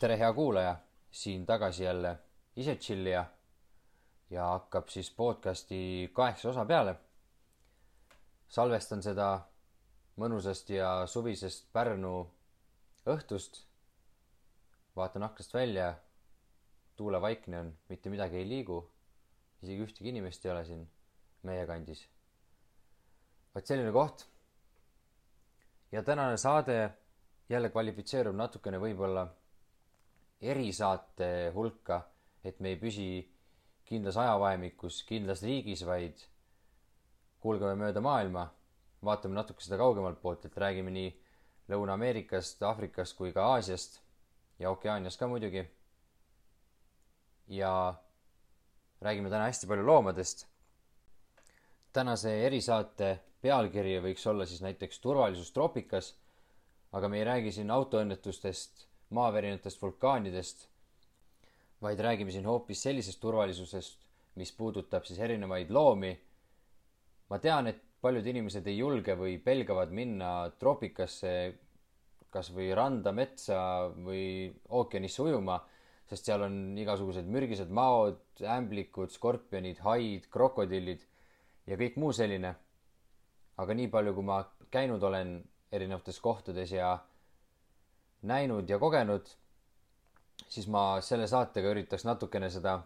tere, hea kuulaja, siin tagasi jälle ise chillija ja hakkab siis podcasti kaheksa osa peale. salvestan seda mõnusast ja suvisest Pärnu õhtust. vaatan aknast välja, tuulevaikne on, mitte midagi ei liigu, isegi ühtegi inimest ei ole siin meie kandis. Vot selline koht. ja tänane saade jälle kvalifitseerub natukene võib-olla erisaate hulka, et me ei püsi kindlas ajavahemikus, kindlas riigis, vaid kulgeme mööda maailma, vaatame natuke seda kaugemalt poolt, et räägime nii Lõuna-Ameerikast, Aafrikast kui ka Aasiast ja Okeaaniast ka muidugi. ja räägime täna hästi palju loomadest. tänase erisaate pealkiri võiks olla siis näiteks turvalisus troopikas, aga me ei räägi siin autoõnnetustest maavärinatest, vulkaanidest, vaid räägime siin hoopis sellisest turvalisusest, mis puudutab siis erinevaid loomi. ma tean, et paljud inimesed ei julge või pelgavad minna troopikasse, kas või randa, metsa või ookeanisse ujuma, sest seal on igasugused mürgised maod, ämblikud, skorpionid, haid, krokodillid ja kõik muu selline. Aga nii palju, kui ma käinud olen erinevates kohtades ja näinud ja kogenud, siis ma selle saatega üritaks natukene seda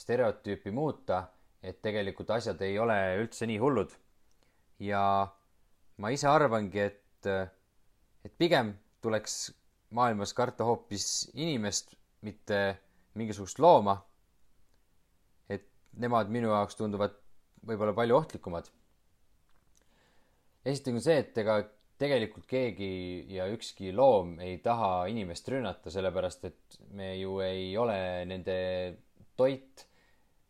stereotüüpi muuta, et tegelikult asjad ei ole üldse nii hullud. ja ma ise arvangi, et, et pigem tuleks maailmas karta hoopis inimest, mitte mingisugust looma. et nemad minu jaoks tunduvad võib-olla palju ohtlikumad. Esiteks on see, et ega tegelikult keegi ja ükski loom ei taha inimest rünnata, sellepärast et me ju ei ole nende toit.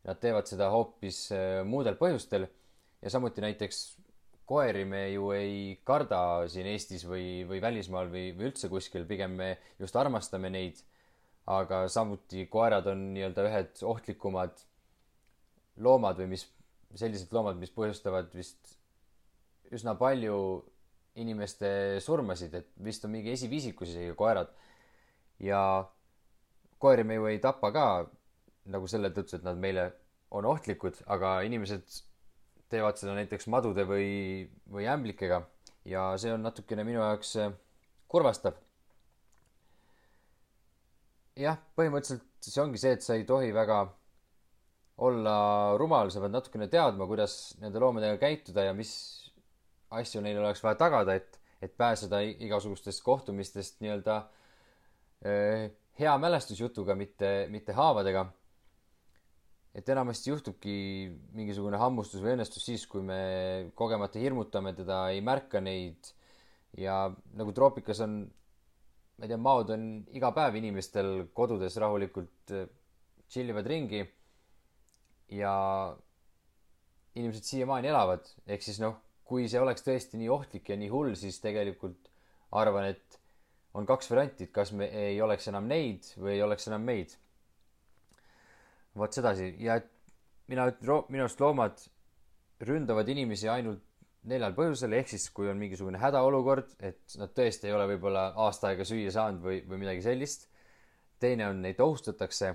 Nad teevad seda hoopis äh, muudel põhjustel ja samuti näiteks koeri me ju ei karda siin Eestis või, või välismaal või, või üldse kuskil, pigem me just armastame neid. aga samuti koerad on nii-öelda ühed ohtlikumad loomad või mis, sellised loomad, mis põhjustavad vist üsna palju inimeste surmasid, et vist on mingi esiviisikus isegi koerad. ja koeri me ju ei tapa ka nagu selle tõttu, et nad meile on ohtlikud, aga inimesed teevad seda näiteks madude või, või ämblikega ja see on natukene minu jaoks äh, kurvastav. jah, põhimõtteliselt see ongi see, et sa ei tohi väga olla rumal, sa pead natukene teadma, kuidas nende loomadega käituda ja mis asju neil oleks vaja tagada, et, et pääseda igasugustest kohtumistest nii-öelda eh, hea mälestusjutuga, mitte, mitte haavadega. et enamasti juhtubki mingisugune hammustus või õnnestus siis, kui me kogemata hirmutame teda, ei märka neid ja nagu troopikas on, ma ei tea, maod on iga päev inimestel kodudes rahulikult chill ivad ringi ja inimesed siiamaani elavad, ehk siis noh kui see oleks tõesti nii ohtlik ja nii hull, siis tegelikult arvan, et on kaks varianti, et kas me ei oleks enam neid või ei oleks enam meid. vot sedasi ja et mina ütlen, minu arust loomad ründavad inimesi ainult neljal põhjusel, ehk siis kui on mingisugune hädaolukord, et nad tõesti ei ole võib-olla aasta aega süüa saanud või, või midagi sellist. teine on, neid ohustatakse.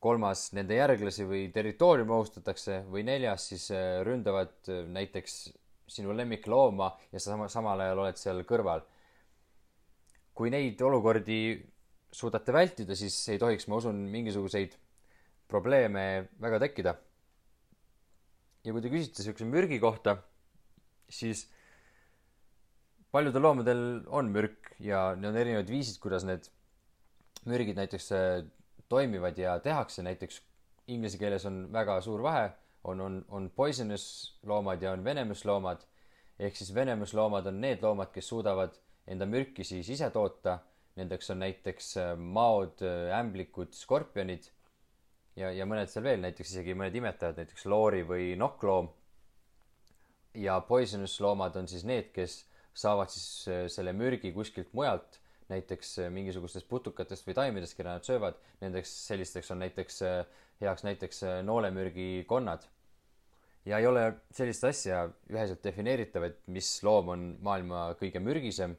kolmas, nende järglasi või territooriumi ohustatakse või neljas siis äh, ründavad äh, näiteks sinu lemmiklooma ja sa sama, samal ajal oled seal kõrval. kui neid olukordi suudate vältida, siis ei tohiks, ma usun, mingisuguseid probleeme väga tekkida. ja kui te küsite niisuguse mürgi kohta, siis paljudel loomadel on mürk ja need on erinevad viisid, kuidas need mürgid näiteks äh, toimivad ja tehakse, näiteks inglise keeles on väga suur vahe on, on, on poisonous loomad ja on venomous loomad. ehk siis venomous loomad on need loomad, kes suudavad enda mürki siis ise toota. Nendeks on näiteks äh, maod, äh, ämblikud, skorpionid ja, ja mõned seal veel, näiteks isegi mõned imetajad, näiteks loori või nokkloom. ja poisonous loomad on siis need, kes saavad siis äh, selle mürgi kuskilt mujalt, näiteks mingisugustest putukatest või taimedest, keda nad söövad. Nendeks sellisteks on näiteks heaks näiteks noolemürgi konnad ja ei ole sellist asja üheselt defineeritav, et mis loom on maailma kõige mürgisem,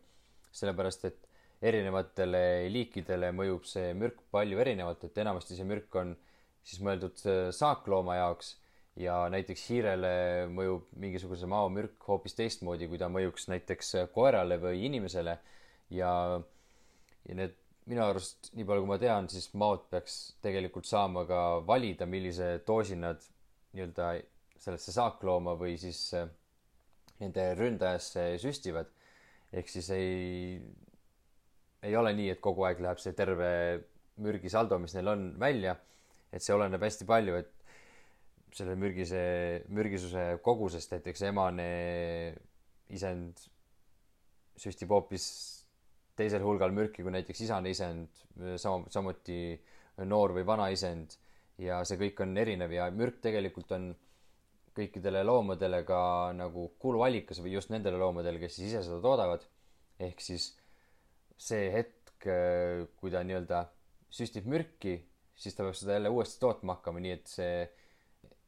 sellepärast et erinevatele liikidele mõjub see mürk palju erinevalt, et enamasti see mürk on siis mõeldud äh, saaklooma jaoks ja näiteks hiirele mõjub mingisuguse maomürk hoopis teistmoodi, kui ta mõjuks näiteks äh, koerale või inimesele ja, ja need minu arust, nii palju kui ma tean, siis maod peaks tegelikult saama ka valida, millise doosi nad nii-öelda sellesse saaklooma või siis äh, nende ründajasse süstivad. ehk siis ei, ei ole nii, et kogu aeg läheb see terve mürgisaldo, mis neil on, välja. et see oleneb hästi palju, et selle mürgise, mürgisuse kogusest näiteks emane isend süstib hoopis teisel hulgal mürki kui näiteks isane isend, sama, samuti noor või vana isend ja see kõik on erinev ja mürk tegelikult on kõikidele loomadele ka nagu kuluallikas või just nendele loomadele, kes siis ise seda toodavad. ehk siis see hetk, kui ta nii-öelda süstib mürki, siis ta peab seda jälle uuesti tootma hakkama, nii et see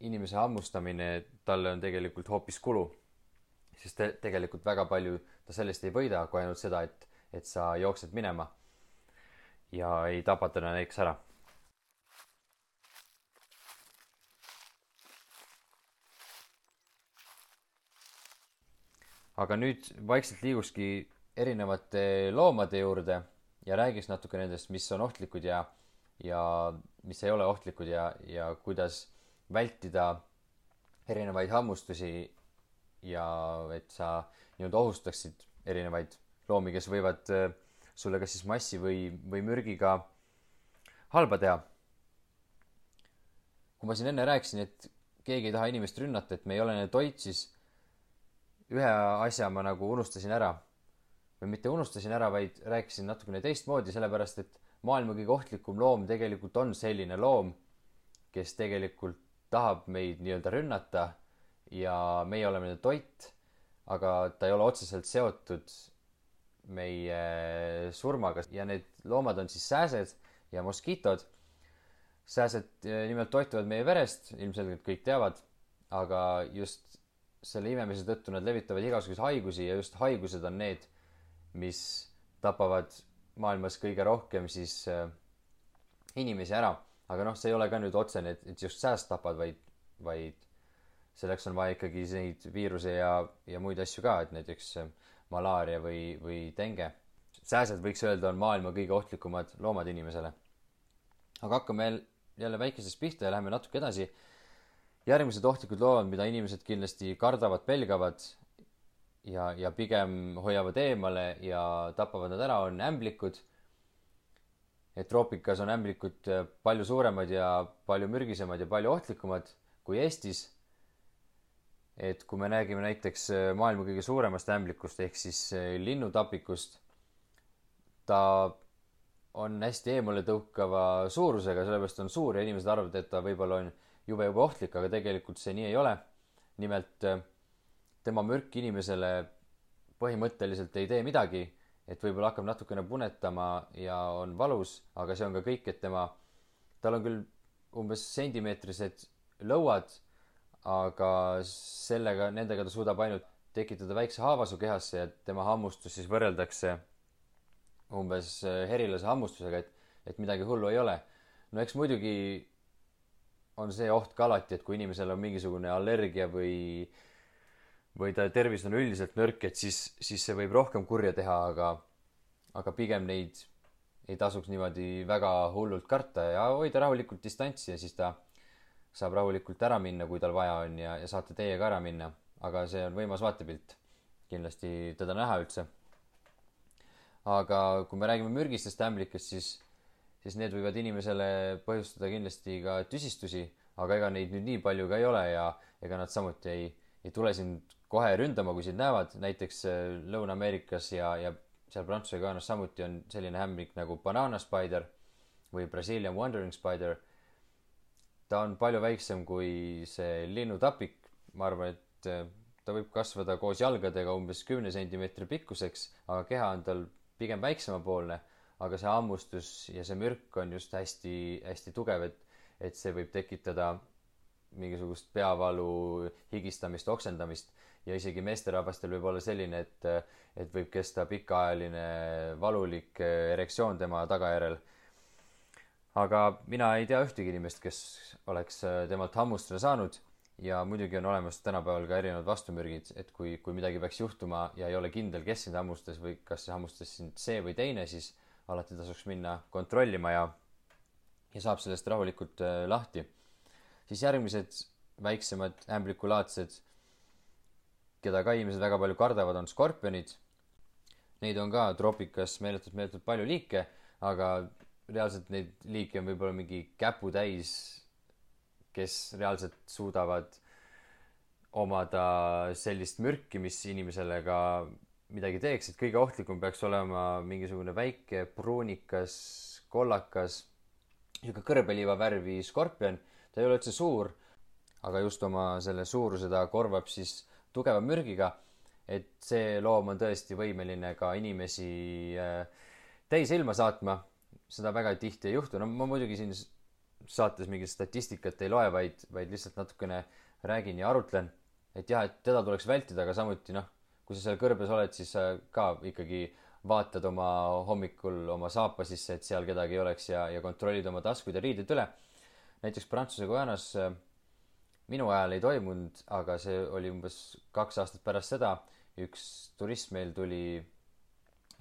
inimese hammustamine talle on tegelikult hoopis kulu. sest te tegelikult väga palju ta sellest ei võida, kui ainult seda, et, et sa jooksed minema ja ei tapa teda näiteks ära aga nüüd vaikselt liiguski erinevate loomade juurde ja räägiks natuke nendest, mis on ohtlikud ja, ja mis ei ole ohtlikud ja, ja kuidas vältida erinevaid hammustusi ja et sa nii-öelda ohustaksid erinevaid loomi, kes võivad äh, sulle kas siis massi või, või mürgiga halba teha. kui ma siin enne rääkisin, et keegi ei taha inimest rünnata, et me ei ole nende toit, siis ühe asja ma nagu unustasin ära. või mitte unustasin ära, vaid rääkisin natukene teistmoodi, sellepärast et maailma kõige ohtlikum loom tegelikult on selline loom, kes tegelikult tahab meid nii-öelda rünnata ja meie oleme nende toit, aga ta ei ole otseselt seotud meie surmaga ja need loomad on siis sääsed ja moskiitod. sääsed eh, nimelt toituvad meie verest, ilmselgelt kõik teavad, aga just selle imemise tõttu nad levitavad igasuguseid haigusi ja just haigused on need, mis tapavad maailmas kõige rohkem siis äh, inimesi ära. aga noh, see ei ole ka nüüd otsene, et, et just sääst tapad, vaid, vaid selleks on vaja ikkagi neid viiruse ja, ja muid asju ka, et näiteks äh, malaaria või, või denge. sääsed võiks öelda, on maailma kõige ohtlikumad loomad inimesele. aga hakkame jälle väikesest pihta ja läheme natuke edasi järgmised ohtlikud loomad, mida inimesed kindlasti kardavad, pelgavad ja, ja pigem hoiavad eemale ja tapavad nad ära, on ämblikud. et troopikas on ämblikud palju suuremad ja palju mürgisemad ja palju ohtlikumad kui Eestis. et kui me räägime näiteks maailma kõige suuremast ämblikust ehk siis linnutapikust, ta on hästi eemaletõukava suurusega, sellepärast on suur ja inimesed arvavad, et ta võib-olla on jube, jube ohtlik, aga tegelikult see nii ei ole. nimelt äh, tema mürk inimesele põhimõtteliselt ei tee midagi, et võib-olla hakkab natukene punetama ja on valus, aga see on ka kõik, et tema, tal on küll umbes sentimeetrised lõuad, aga sellega, nendega ta suudab ainult tekitada väikse haava su kehasse ja tema hammustus siis võrreldakse umbes äh, herilase hammustusega, et, et midagi hullu ei ole. no eks muidugi on see oht ka alati, et kui inimesel on mingisugune allergia või, või ta tervis on üldiselt nõrk, et siis, siis see võib rohkem kurja teha, aga, aga pigem neid ei tasuks niimoodi väga hullult karta ja hoida rahulikult distantsi ja siis ta saab rahulikult ära minna, kui tal vaja on ja, ja saate teiega ära minna. aga see on võimas vaatepilt. kindlasti teda näha üldse. aga kui me räägime mürgistest ämblikest, siis siis need võivad inimesele põhjustada kindlasti ka tüsistusi, aga ega neid nüüd nii palju ka ei ole ja ega nad samuti ei, ei tule sind kohe ründama, kui sind näevad, näiteks äh, Lõuna-Ameerikas ja, ja seal Prantsuse Guajanas samuti on selline ämblik nagu banana spider või Brazilian wandering spider. ta on palju väiksem kui see linnutapik, ma arvan, et äh, ta võib kasvada koos jalgadega umbes kümne sentimeetri pikkuseks, aga keha on tal pigem väiksemapoolne aga see hammustus ja see mürk on just hästi-hästi tugev, et, et see võib tekitada mingisugust peavalu, higistamist, oksendamist ja isegi meesterahvastel võib olla selline, et, et võib kesta pikaajaline valulik erektsioon tema tagajärjel. aga mina ei tea ühtegi inimest, kes oleks temalt hammustuse saanud ja muidugi on olemas tänapäeval ka erinevad vastumürgid, et kui, kui midagi peaks juhtuma ja ei ole kindel, kes sind hammustas või kas hammustas sind see või teine, siis alati tasuks minna kontrollima ja, ja saab sellest rahulikult äh, lahti. siis järgmised väiksemad ämblikulaadsed, keda ka inimesed väga palju kardavad, on skorpionid. Neid on ka troopikas meeletult, meeletult palju liike, aga reaalselt neid liike on võib-olla mingi käputäis, kes reaalselt suudavad omada sellist mürki, mis inimesele ka midagi teeks, et kõige ohtlikum peaks olema mingisugune väike pruunikas, kollakas, niisugune kõrbeliiva värvi skorpion. ta ei ole üldse suur, aga just oma selle suuruse ta korvab siis tugeva mürgiga. et see loom on tõesti võimeline ka inimesi äh, täis ilma saatma. seda väga tihti ei juhtu, no ma muidugi siin saates mingit statistikat ei loe, vaid, vaid lihtsalt natukene räägin ja arutlen. et jah, et teda tuleks vältida, aga samuti noh kui sa seal kõrbes oled, siis sa ka ikkagi vaatad oma hommikul oma saapa sisse, et seal kedagi ei oleks ja, ja kontrollid oma taskud ja riided üle. näiteks Prantsuse Guajanas äh, minu ajal ei toimunud, aga see oli umbes kaks aastat pärast seda. üks turist meil tuli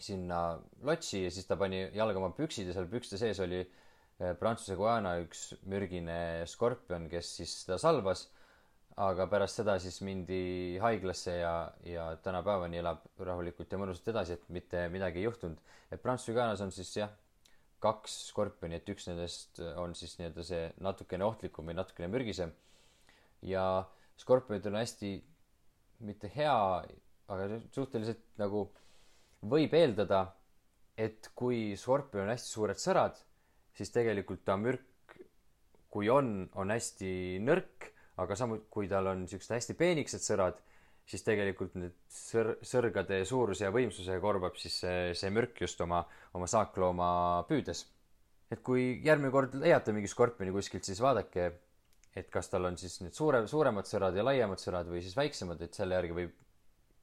sinna lotsi ja siis ta pani jalga oma püksid ja seal pükste sees oli äh, Prantsuse Guajana üks mürgine skorpion, kes siis teda salvas aga pärast seda siis mindi haiglasse ja, ja tänapäevani elab rahulikult ja mõnusalt edasi, et mitte midagi ei juhtunud. et Prantsuse Guajanas on siis jah, kaks skorpioni, et üks nendest on siis nii-öelda see natukene ohtlikum või natukene mürgisem. ja skorpionidel on hästi mitte hea, aga suhteliselt nagu võib eeldada, et kui skorpion on hästi suured sõrad, siis tegelikult ta mürk, kui on, on hästi nõrk aga samuti, kui tal on siuksed hästi peenikesed sõrad, siis tegelikult need sõr-, sõrgade suuruse ja võimsuse korvab siis see, see mürk just oma, oma saaklooma püüdes. et kui järgmine kord leiate mingi skorpioni kuskilt, siis vaadake, et kas tal on siis need suure, suuremad sõrad ja laiemad sõrad või siis väiksemad, et selle järgi võib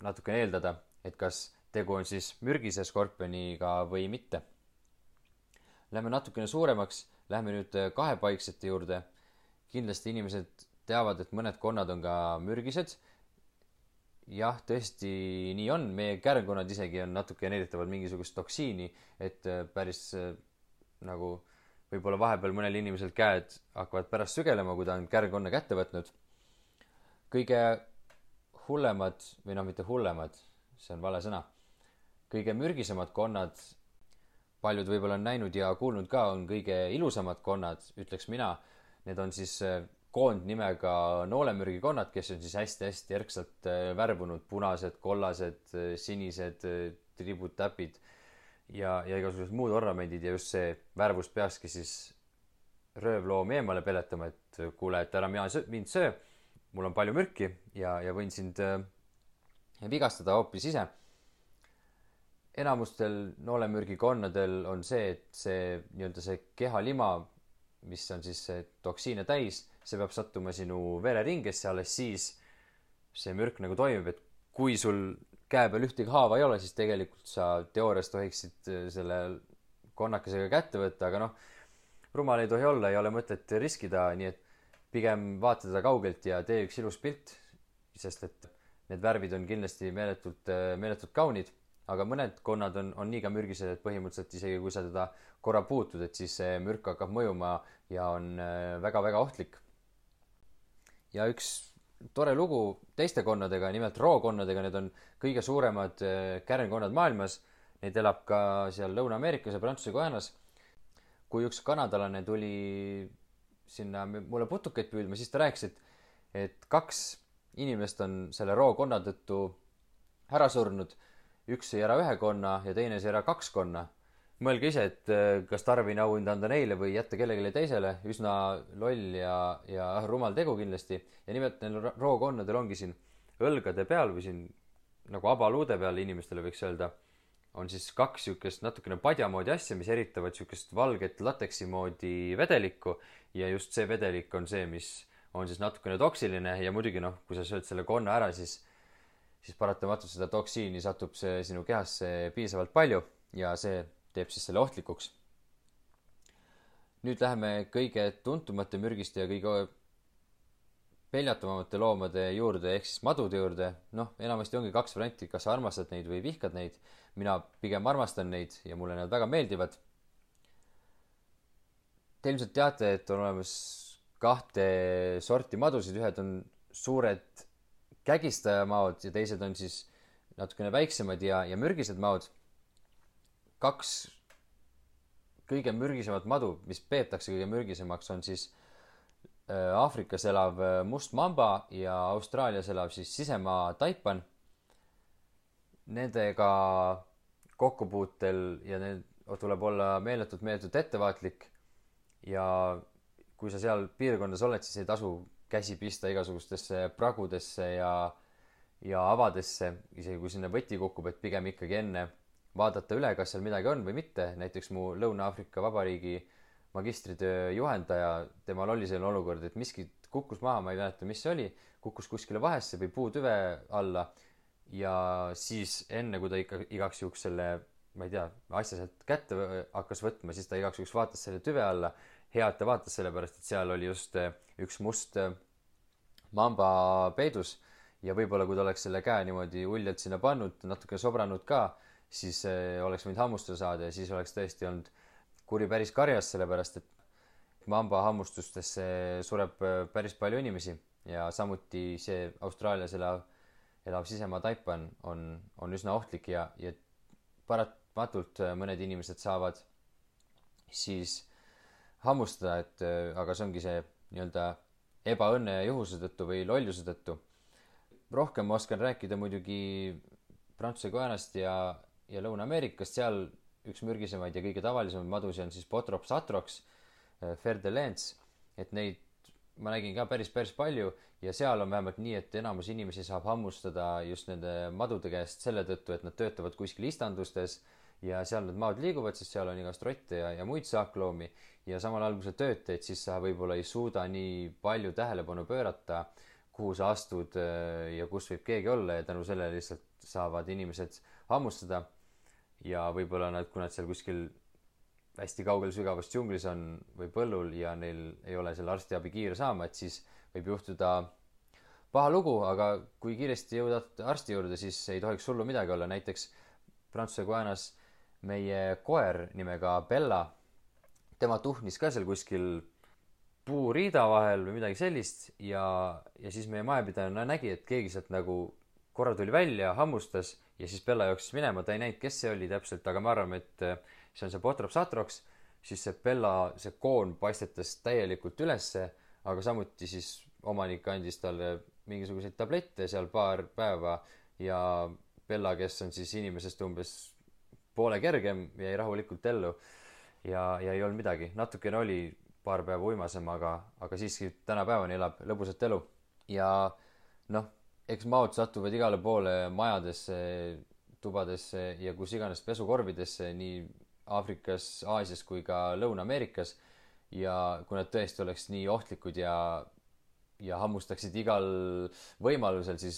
natukene eeldada, et kas tegu on siis mürgise skorpioniga või mitte. Lähme natukene suuremaks, lähme nüüd kahepaiksete juurde. kindlasti inimesed teavad, et mõned konnad on ka mürgised. jah, tõesti nii on, meie kärnkonnad isegi on natuke generitavad mingisugust toksiini, et äh, päris äh, nagu võib-olla vahepeal mõnel inimesel käed hakkavad pärast sügelema, kui ta on kärnkonna kätte võtnud. kõige hullemad või noh, mitte hullemad, see on vale sõna. kõige mürgisemad konnad, paljud võib-olla on näinud ja kuulnud ka, on kõige ilusamad konnad, ütleks mina. Need on siis äh, koondnimega noolemürgikonnad, kes on siis hästi-hästi erksalt äh, värvunud, punased, kollased, äh, sinised äh, tribud, täpid ja, ja igasugused muud ornamendid ja just see värvus peakski siis röövloomi eemale peletama, et kuule, et ära mina, mind söö, mul on palju mürki ja, ja võin sind vigastada hoopis ise. enamustel noolemürgikonnadel on see, et see nii-öelda see kehalima, mis on siis toksiine täis see peab sattuma sinu vereringesse, alles siis see mürk nagu toimib, et kui sul käe peal ühtegi haava ei ole, siis tegelikult sa teoorias tohiksid äh, selle konnakesega kätte võtta, aga noh, rumal ei tohi olla, ei ole mõtet riskida, nii et pigem vaata teda kaugelt ja tee üks ilus pilt, sest et need värvid on kindlasti meeletult, äh, meeletult kaunid, aga mõned konnad on, on nii ka mürgised, et põhimõtteliselt isegi kui sa teda korra puutud, et siis see mürk hakkab mõjuma ja on väga-väga äh, ohtlik ja üks tore lugu teiste konnadega, nimelt rookonnadega, need on kõige suuremad äh, kärnkonnad maailmas. Neid elab ka seal Lõuna-Ameerikas ja Prantsuse Guajanas. kui üks kanadalane tuli sinna mulle putukaid püüdma, siis ta rääkis, et, et kaks inimest on selle rookonna tõttu ära surnud. üks sõi ära ühe konna ja teine sõi ära kaks konna mõelge ise, et äh, kas Tarvini auhinda anda neile või jätta kellelegi teisele, üsna loll ja, ja rumal tegu kindlasti. ja nimelt neil rookonnadel ongi siin õlgade peal või siin nagu abaluude peal inimestele võiks öelda, on siis kaks siukest natukene padja moodi asja, mis eritavad siukest valget lateksi moodi vedelikku. Ja just see vedelik on see, mis on siis natukene toksiline ja muidugi noh, kui sa sööd selle konna ära, siis, siis paratamatult seda toksiini satub see sinu kehasse piisavalt palju. Ja see teeb siis selle ohtlikuks. nüüd läheme kõige tuntumate mürgiste ja kõige peljatavamate loomade juurde ehk siis madude juurde. noh, enamasti ongi kaks varianti, kas sa armastad neid või vihkad neid. mina pigem armastan neid ja mulle nad väga meeldivad. Te ilmselt teate, et on olemas kahte sorti madusid, ühed on suured kägistajamaod ja teised on siis natukene väiksemad ja, ja mürgised maod. Kaks kõige mürgisemat madu, mis peetakse kõige mürgisemaks, on siis Äh, Aafrikas elav äh, must mamba ja Austraalias elav siis sisemaa taipan. Nendega kokkupuutel ja need tuleb olla meeletult, meeletult ettevaatlik. ja kui sa seal piirkonnas oled, siis ei tasu käsi pista igasugustesse pragudesse ja, ja avadesse, isegi kui sinna võti kukub, et pigem ikkagi enne vaadata üle, kas seal midagi on või mitte. näiteks mu Lõuna-Aafrika Vabariigi magistritöö juhendaja, temal oli selline olukord, et miski kukkus maha, ma ei mäleta, mis see oli, kukkus kuskile vahesse või puutüve alla ja siis enne, kui ta ikka igaks juhuks selle, ma ei tea, asja sealt kätte hakkas võtma, siis ta igaks juhuks vaatas selle tüve alla. hea, et ta vaatas, sellepärast et seal oli just eh, üks must eh, mamba peidus ja võib-olla kui ta oleks selle käe niimoodi uljalt sinna pannud, natuke sobranud ka, siis eh, oleks võinud hammustada saada ja siis oleks tõesti olnud kuri päris karjas, sellepärast et mamba hammustustesse sureb äh, päris palju inimesi ja samuti see Austraalias elav, elav sisemaa taipan on, on üsna ohtlik ja, ja paratamatult äh, mõned inimesed saavad siis hammustada, et aga see ongi see nii-öelda ebaõnne ja juhuse tõttu või lolluse tõttu. rohkem ma oskan rääkida muidugi Prantsuse koerast ja, ja Lõuna-Ameerikast, seal üks mürgisemaid ja kõige tavalisemaid madusid on siis Botrops atrox, äh, Fer de Lens, et neid ma nägin ka päris, päris palju ja seal on vähemalt nii, et enamus inimesi saab hammustada just nende madude käest selle tõttu, et nad töötavad kuskil istandustes ja seal need maad liiguvad, sest seal on igast rotte ja, ja muid saakloomi. Ja samal ajal, kui sa tööd teed, siis sa võib-olla ei suuda nii palju tähelepanu pöörata, kuhu sa astud äh, ja kus võib keegi olla ja tänu sellele lihtsalt saavad inimesed hammustada ja võib-olla nad, kui nad seal kuskil hästi kaugel sügavas džunglis on või põllul ja neil ei ole selle arstiabi kiire saama, et siis võib juhtuda paha lugu, aga kui kiiresti jõuad arsti juurde, siis ei tohiks hullu midagi olla, näiteks Prantsuse koenas meie koer nimega Bella, tema tuhnis ka seal kuskil puuriida vahel või midagi sellist ja, ja siis meie majapidaja nägi, et keegi sealt nagu korra tuli välja, hammustas ja siis Bella jooksis minema, ta ei näinud, kes see oli täpselt, aga me arvame, et äh, see on see Botrops atrox, siis see Bella, see koon paistetas täielikult ülesse, aga samuti siis omanik andis talle mingisuguseid tablette seal paar päeva ja Bella, kes on siis inimesest umbes poole kergem, jäi rahulikult ellu ja, ja ei olnud midagi, natukene oli paar päeva uimasem, aga, aga siiski tänapäevani elab lõbusat elu. Ja noh eks maod satuvad igale poole majadesse, tubadesse ja kus iganes pesukorvidesse, nii Aafrikas, Aasias kui ka Lõuna-Ameerikas. ja kui nad tõesti oleks nii ohtlikud ja, ja hammustaksid igal võimalusel, siis,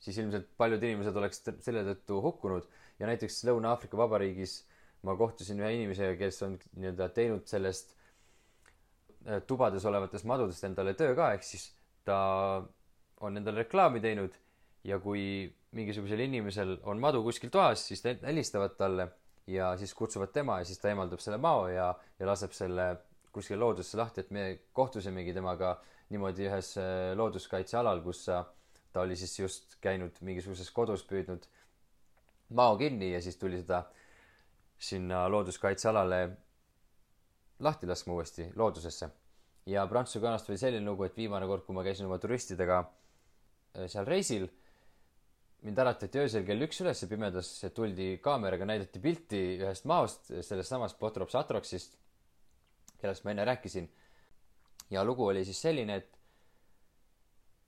siis ilmselt paljud inimesed oleks selle tõttu hukkunud ja näiteks Lõuna-Aafrika Vabariigis ma kohtusin ühe inimesega, kes on nii-öelda teinud sellest äh, tubades olevatest madudest endale töö ka, ehk siis ta on endale reklaami teinud ja kui mingisugusel inimesel on madu kuskil toas, siis nad helistavad talle ja siis kutsuvad tema ja siis ta eemaldab selle mao ja, ja laseb selle kuskil loodusesse lahti, et me kohtusimegi temaga niimoodi ühes äh, looduskaitsealal, kus ta oli siis just käinud mingisuguses kodus püüdnud mao kinni ja siis tuli seda sinna looduskaitsealale lahti laskma uuesti loodusesse. ja Prantsuse kanast oli selline lugu, et viimane kord, kui ma käisin oma turistidega seal reisil. mind äratati öösel kell üks üles pimedas, tuldi kaameraga, näidati pilti ühest maost, sellest samast Botrops Atroxist, kellest ma enne rääkisin. ja lugu oli siis selline, et,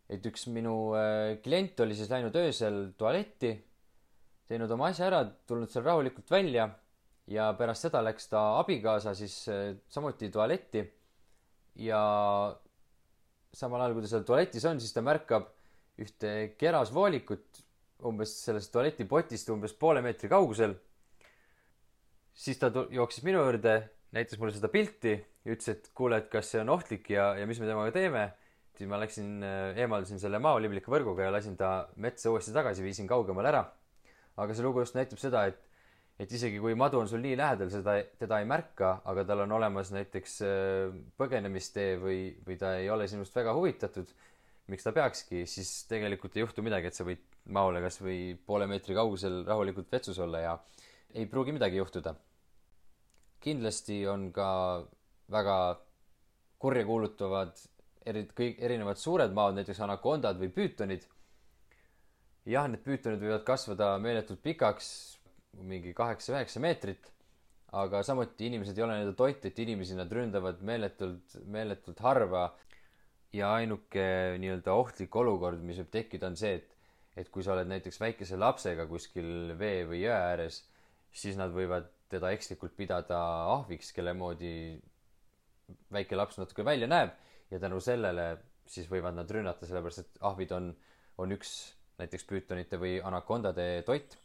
et üks minu äh, klient oli siis läinud öösel tualetti, teinud oma asja ära, tulnud seal rahulikult välja ja pärast seda läks ta abikaasa siis äh, samuti tualetti ja samal ajal, kui ta seal tualetis on, siis ta märkab ühte kerasvoolikut umbes sellest tualetipotist umbes poole meetri kaugusel. siis ta jooksis minu juurde, näitas mulle seda pilti ja ütles, et kuule, et kas see on ohtlik ja, ja mis me temaga teeme. siis ma läksin, äh, eemaldasin selle maoliblika võrguga ja lasin ta metsa uuesti tagasi, viisin kaugemale ära. aga see lugu just näitab seda, et et isegi kui madu on sul nii lähedal, seda, teda ei märka, aga tal on olemas näiteks äh, põgenemistee või, või ta ei ole sinust väga huvitatud, miks ta peakski, siis tegelikult ei juhtu midagi, et sa võid maole kas või poole meetri kaugusel rahulikult vetsus olla ja ei pruugi midagi juhtuda. kindlasti on ka väga kurjakuulutavad eri, kõik erinevad suured maod, näiteks anakondad või püütonid. jah, need püütonid võivad kasvada meeletult pikaks, mingi kaheksa-üheksa meetrit, aga samuti inimesed ei ole nende toit, et inimesi nad ründavad meeletult, meeletult harva. Ja ainuke nii-öelda ohtlik olukord, mis võib tekkida, on see, et, et kui sa oled näiteks väikese lapsega kuskil vee või jõe ääres, siis nad võivad teda ekslikult pidada ahviks, kelle moodi väike laps natuke välja näeb ja tänu sellele siis võivad nad rünnata, sellepärast et ahvid on, on üks näiteks püütonite või anakondade toit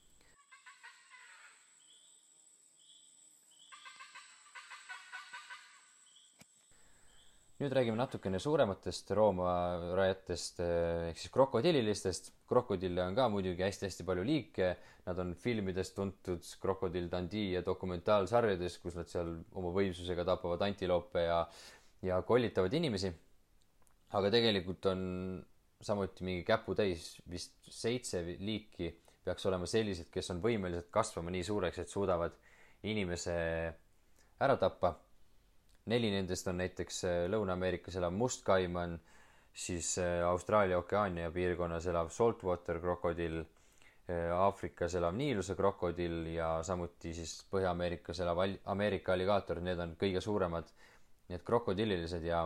nüüd räägime natukene suurematest roomarajatest eh, ehk siis krokodillilistest. krokodille on ka muidugi hästi-hästi palju liike. Nad on filmides tuntud Krokodill Dundee ja dokumentaalsarjades, kus nad seal oma võimsusega tapavad antiloope ja, ja kollitavad inimesi. aga tegelikult on samuti mingi käputäis, vist seitse liiki peaks olema sellised, kes on võimelised kasvama nii suureks, et suudavad inimese ära tappa neli nendest on näiteks äh, Lõuna-Ameerikas elav mustkaiman, siis äh, Austraalia Okeaania piirkonnas elav saltwater krokodill, äh, Aafrikas elav niiluse krokodill ja samuti siis Põhja-Ameerikas elav Ameerika alligaator, need on kõige suuremad, need krokodillilised ja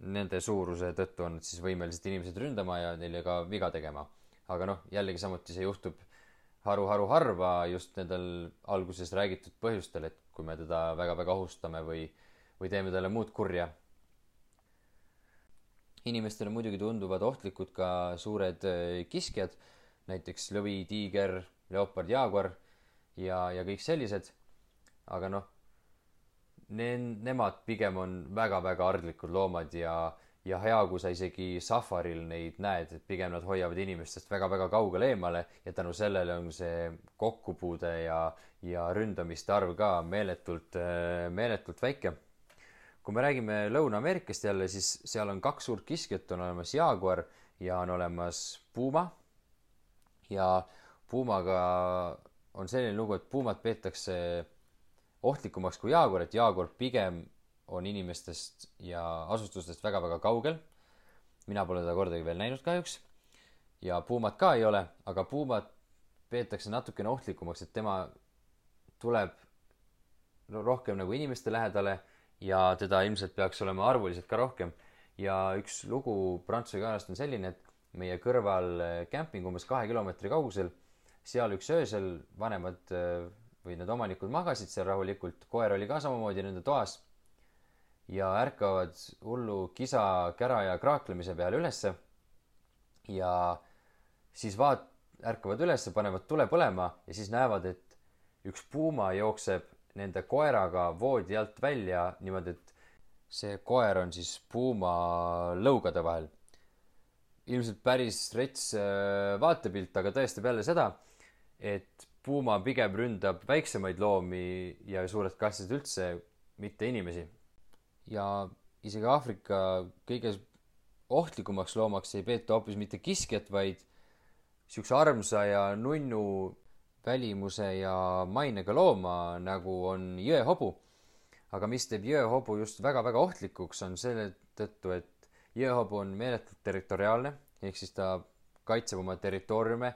nende suuruse tõttu on nad siis võimelised inimesed ründama ja neile ka viga tegema. aga noh, jällegi samuti see juhtub haru-haru harva just nendel alguses räägitud põhjustel, et kui me teda väga-väga ohustame või, või teeme talle muud kurja. inimestele muidugi tunduvad ohtlikud ka suured äh, kiskjad, näiteks lõvi, tiiger, leopard, jaaguar ja, ja kõik sellised. aga noh, ne-, nemad pigem on väga-väga arglikud loomad ja ja hea, kui sa isegi safaril neid näed, et pigem nad hoiavad inimestest väga-väga kaugele eemale ja tänu sellele on see kokkupuude ja, ja ründamiste arv ka meeletult, meeletult väike. kui me räägime Lõuna-Ameerikast jälle, siis seal on kaks suurt kiskjat, on olemas jaaguar ja on olemas puuma. ja puumaga on selline lugu, et puumat peetakse ohtlikumaks kui jaaguar, et jaaguar pigem on inimestest ja asustustest väga-väga kaugel. mina pole teda kordagi veel näinud kahjuks. ja puumat ka ei ole, aga puumat peetakse natukene ohtlikumaks, et tema tuleb rohkem nagu inimeste lähedale ja teda ilmselt peaks olema arvuliselt ka rohkem. ja üks lugu Prantsuse kaelast on selline, et meie kõrval kämping umbes kahe kilomeetri kaugusel, seal üks öösel vanemad või need omanikud magasid seal rahulikult, koer oli ka samamoodi nende toas ja ärkavad hullu kisa, kära ja kraaklemise peale ülesse. ja siis vaat-, ärkavad ülesse, panevad tule põlema ja siis näevad, et üks puuma jookseb nende koeraga voodi alt välja niimoodi, et see koer on siis puuma lõugade vahel. ilmselt päris rets äh, vaatepilt, aga tõestab jälle seda, et puuma pigem ründab väiksemaid loomi ja suured kassid üldse, mitte inimesi ja isegi Aafrika kõige ohtlikumaks loomaks ei peeta hoopis mitte kiskjat, vaid siukse armsa ja nunnu välimuse ja mainega looma, nagu on jõehobu. aga mis teeb jõehobu just väga-väga ohtlikuks, on selle tõttu, et jõehobu on meeletult territoriaalne, ehk siis ta kaitseb oma territooriume,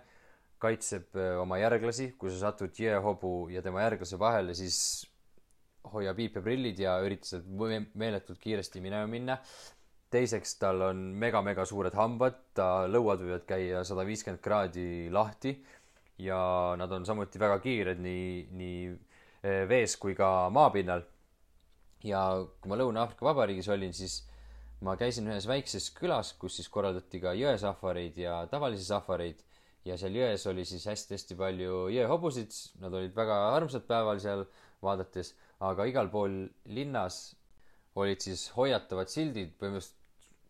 kaitseb äh, oma järglasi, kui sa satud jõehobu ja tema järglase vahele, siis hoia piipeprillid ja ürita sealt meeletult kiiresti minema minna. teiseks, tal on mega-mega suured hambad, ta lõuad võivad käia sada viiskümmend kraadi lahti ja nad on samuti väga kiired nii, nii vees kui ka maapinnal. ja kui ma Lõuna-Aafrika Vabariigis olin, siis ma käisin ühes väikses külas, kus siis korraldati ka jõesafareid ja tavalisi safareid ja seal jões oli siis hästi-hästi palju jõehobusid, nad olid väga armsad päeval seal vaadates, aga igal pool linnas olid siis hoiatavad sildid, põhimõtteliselt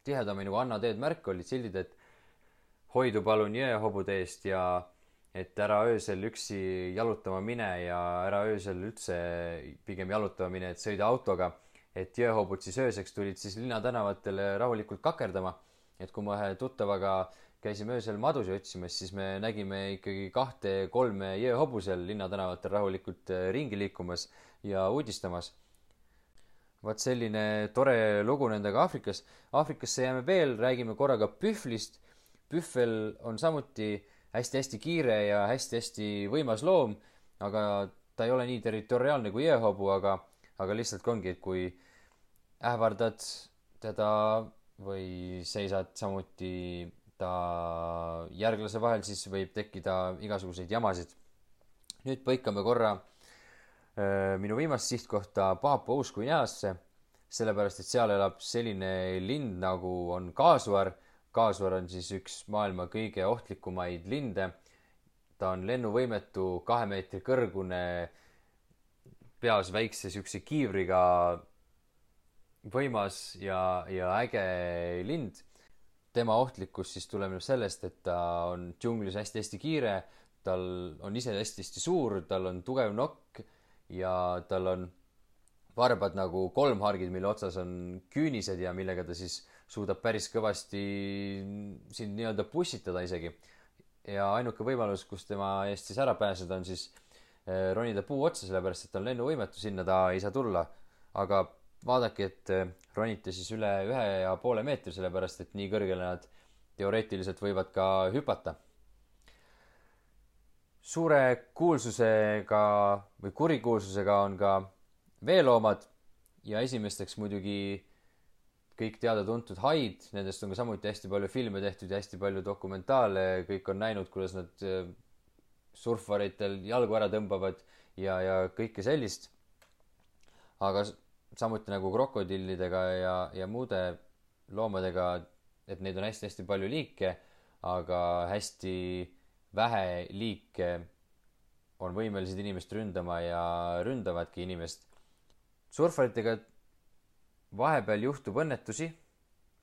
tihedamini nagu Anna teed märk olid sildid, et hoidu palun jõehobude eest ja et ära öösel üksi jalutama mine ja ära öösel üldse pigem jalutama mine, et sõida autoga. et jõehobud siis ööseks tulid siis linnatänavatele rahulikult kakerdama. et kui me ühe tuttavaga käisime öösel madusi otsimas, siis me nägime ikkagi kahte-kolme jõehobu seal linnatänavatel rahulikult äh, ringi liikumas ja uudistamas. vot selline tore lugu nendega Aafrikas. Aafrikasse jääme veel, räägime korraga pühvlist. pühvel on samuti hästi-hästi kiire ja hästi-hästi võimas loom, aga ta ei ole nii territoriaalne kui jõehobu, aga, aga lihtsalt ongi, et kui ähvardad teda või seisad samuti ta järglase vahel, siis võib tekkida igasuguseid jamasid. nüüd põikame korra öö, minu viimast sihtkohta Paapua Uus-Guineasse, sellepärast et seal elab selline lind nagu on kaasuar kaasvar on siis üks maailma kõige ohtlikumaid linde. ta on lennuvõimetu, kahe meetri kõrgune, peas väikse siukse kiivriga võimas ja, ja äge lind. Tema ohtlikkus siis tuleneb sellest, et ta on džunglis hästi-hästi kiire, tal on ise hästi-hästi suur, tal on tugev nokk ja tal on varbad nagu kolmhargid, mille otsas on küünised ja millega ta siis suudab päris kõvasti sind nii-öelda pussitada isegi. ja ainuke võimalus, kus tema eest siis ära pääseda, on siis eh, ronida puu otsa, sellepärast et ta on lennuvõimetu, sinna ta ei saa tulla. aga vaadake, et eh, ronite siis üle ühe ja poole meetri, sellepärast et nii kõrgele nad teoreetiliselt võivad ka hüpata. suure kuulsusega või kurikuulsusega on ka veeloomad ja esimesteks muidugi kõik teada-tuntud haid, nendest on ka samuti hästi palju filme tehtud ja hästi palju dokumentaale, kõik on näinud, kuidas nad äh, surfaritel jalgu ära tõmbavad ja, ja kõike sellist. aga samuti nagu krokodillidega ja, ja muude loomadega, et neid on hästi-hästi palju liike, aga hästi vähe liike on võimelised inimest ründama ja ründavadki inimest. surfaritega vahepeal juhtub õnnetusi,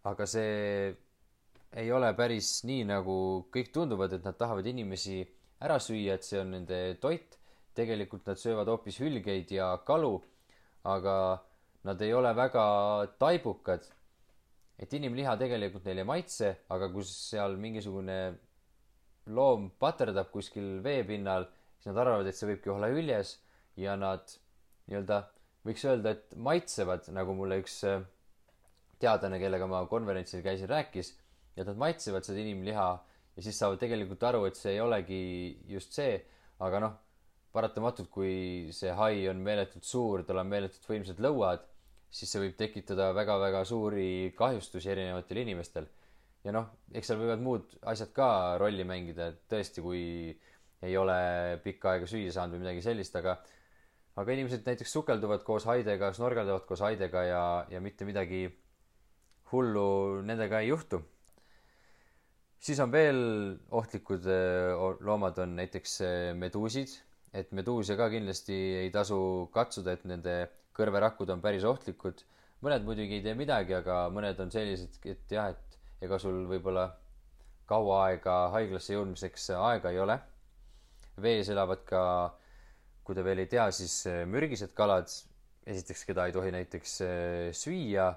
aga see ei ole päris nii, nagu kõik tunduvad, et nad tahavad inimesi ära süüa, et see on nende toit. tegelikult nad söövad hoopis hülgeid ja kalu, aga nad ei ole väga taibukad. et inimliha tegelikult neile ei maitse, aga kui seal mingisugune loom paterdab kuskil veepinnal, siis nad arvavad, et see võibki olla hüljes ja nad nii-öelda võiks öelda, et maitsevad, nagu mulle üks äh, teadlane, kellega ma konverentsil käisin, rääkis, et nad maitsevad seda inimliha ja siis saavad tegelikult aru, et see ei olegi just see, aga noh, paratamatult, kui see hai on meeletult suur, tal on meeletult võimsad lõuad, siis see võib tekitada väga-väga suuri kahjustusi erinevatel inimestel. ja noh, eks seal võivad muud asjad ka rolli mängida, et tõesti, kui ei ole pikka aega süüa saanud või midagi sellist, aga aga inimesed näiteks sukelduvad koos haidega, snorgeldavad koos haidega ja, ja mitte midagi hullu nendega ei juhtu. siis on veel ohtlikud loomad, on näiteks meduusid, et meduuse ka kindlasti ei tasu katsuda, et nende kõrverakud on päris ohtlikud. mõned muidugi ei tee midagi, aga mõned on sellised, et jah, et ega sul võib-olla kaua aega haiglasse jõudmiseks aega ei ole. vees elavad ka kui te veel ei tea, siis äh, mürgised kalad, esiteks, keda ei tohi näiteks äh, süüa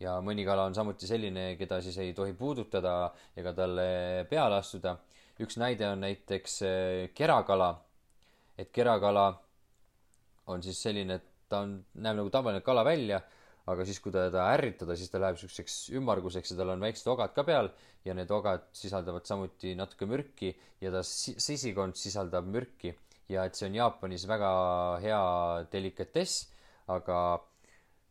ja mõni kala on samuti selline, keda siis ei tohi puudutada ega talle peale astuda. üks näide on näiteks äh, kerakala. et kerakala on siis selline, et ta on, näeb nagu tavaline kala välja, aga siis, kui teda ärritada, siis ta läheb siukseks ümmarguseks ja tal on väiksed ogad ka peal ja need ogad sisaldavad samuti natuke mürki ja ta sisikond sisaldab mürki. Ja et see on Jaapanis väga hea delikatess, aga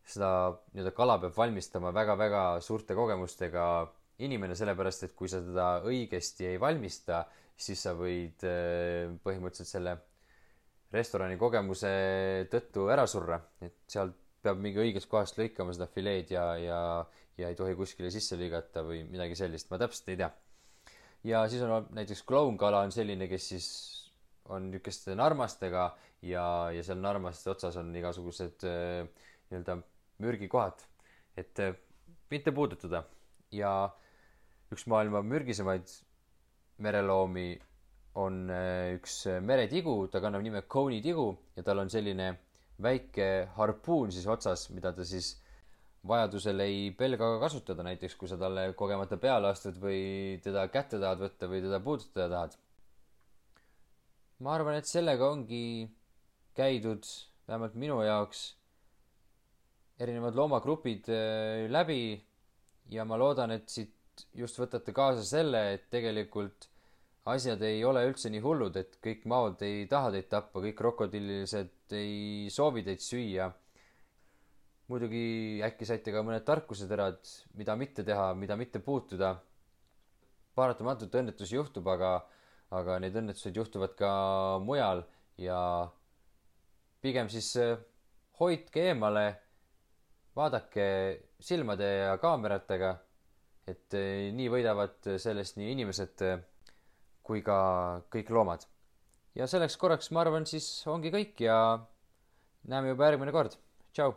seda nii-öelda kala peab valmistama väga-väga suurte kogemustega inimene, sellepärast et kui sa teda õigesti ei valmista, siis sa võid äh, põhimõtteliselt selle restorani kogemuse tõttu ära surra, et sealt peab mingi õigest kohast lõikama seda fileed ja, ja, ja ei tohi kuskile sisse lõigata või midagi sellist, ma täpselt ei tea. ja siis on näiteks klounkala on selline, kes siis on niisuguste narmastega ja, ja seal narmaste otsas on igasugused äh, nii-öelda mürgikohad, et äh, mitte puudutada. ja üks maailma mürgisemaid mereloomi on äh, üks meretigu, ta kannab nime Coney tigu ja tal on selline väike harpuun siis otsas, mida ta siis vajadusel ei pelga ka kasutada, näiteks kui sa talle kogemata peale astud või teda kätte tahad võtta või teda puudutada tahad. ma arvan, et sellega ongi käidud, vähemalt minu jaoks, erinevad loomagrupid äh, läbi ja ma loodan, et siit just võtate kaasa selle, et tegelikult asjad ei ole üldse nii hullud, et kõik maod ei taha teid tappa, kõik krokodillised ei soovi teid süüa muidugi äkki saite ka mõned tarkuseterad, mida mitte teha, mida mitte puutuda. paratamatult õnnetusi juhtub, aga, aga need õnnetused juhtuvad ka mujal ja pigem siis äh, hoidke eemale, vaadake silmade ja kaameratega, et äh, nii võidavad sellest nii inimesed äh, kui ka kõik loomad. ja selleks korraks, ma arvan, siis ongi kõik ja näeme juba järgmine kord. tšau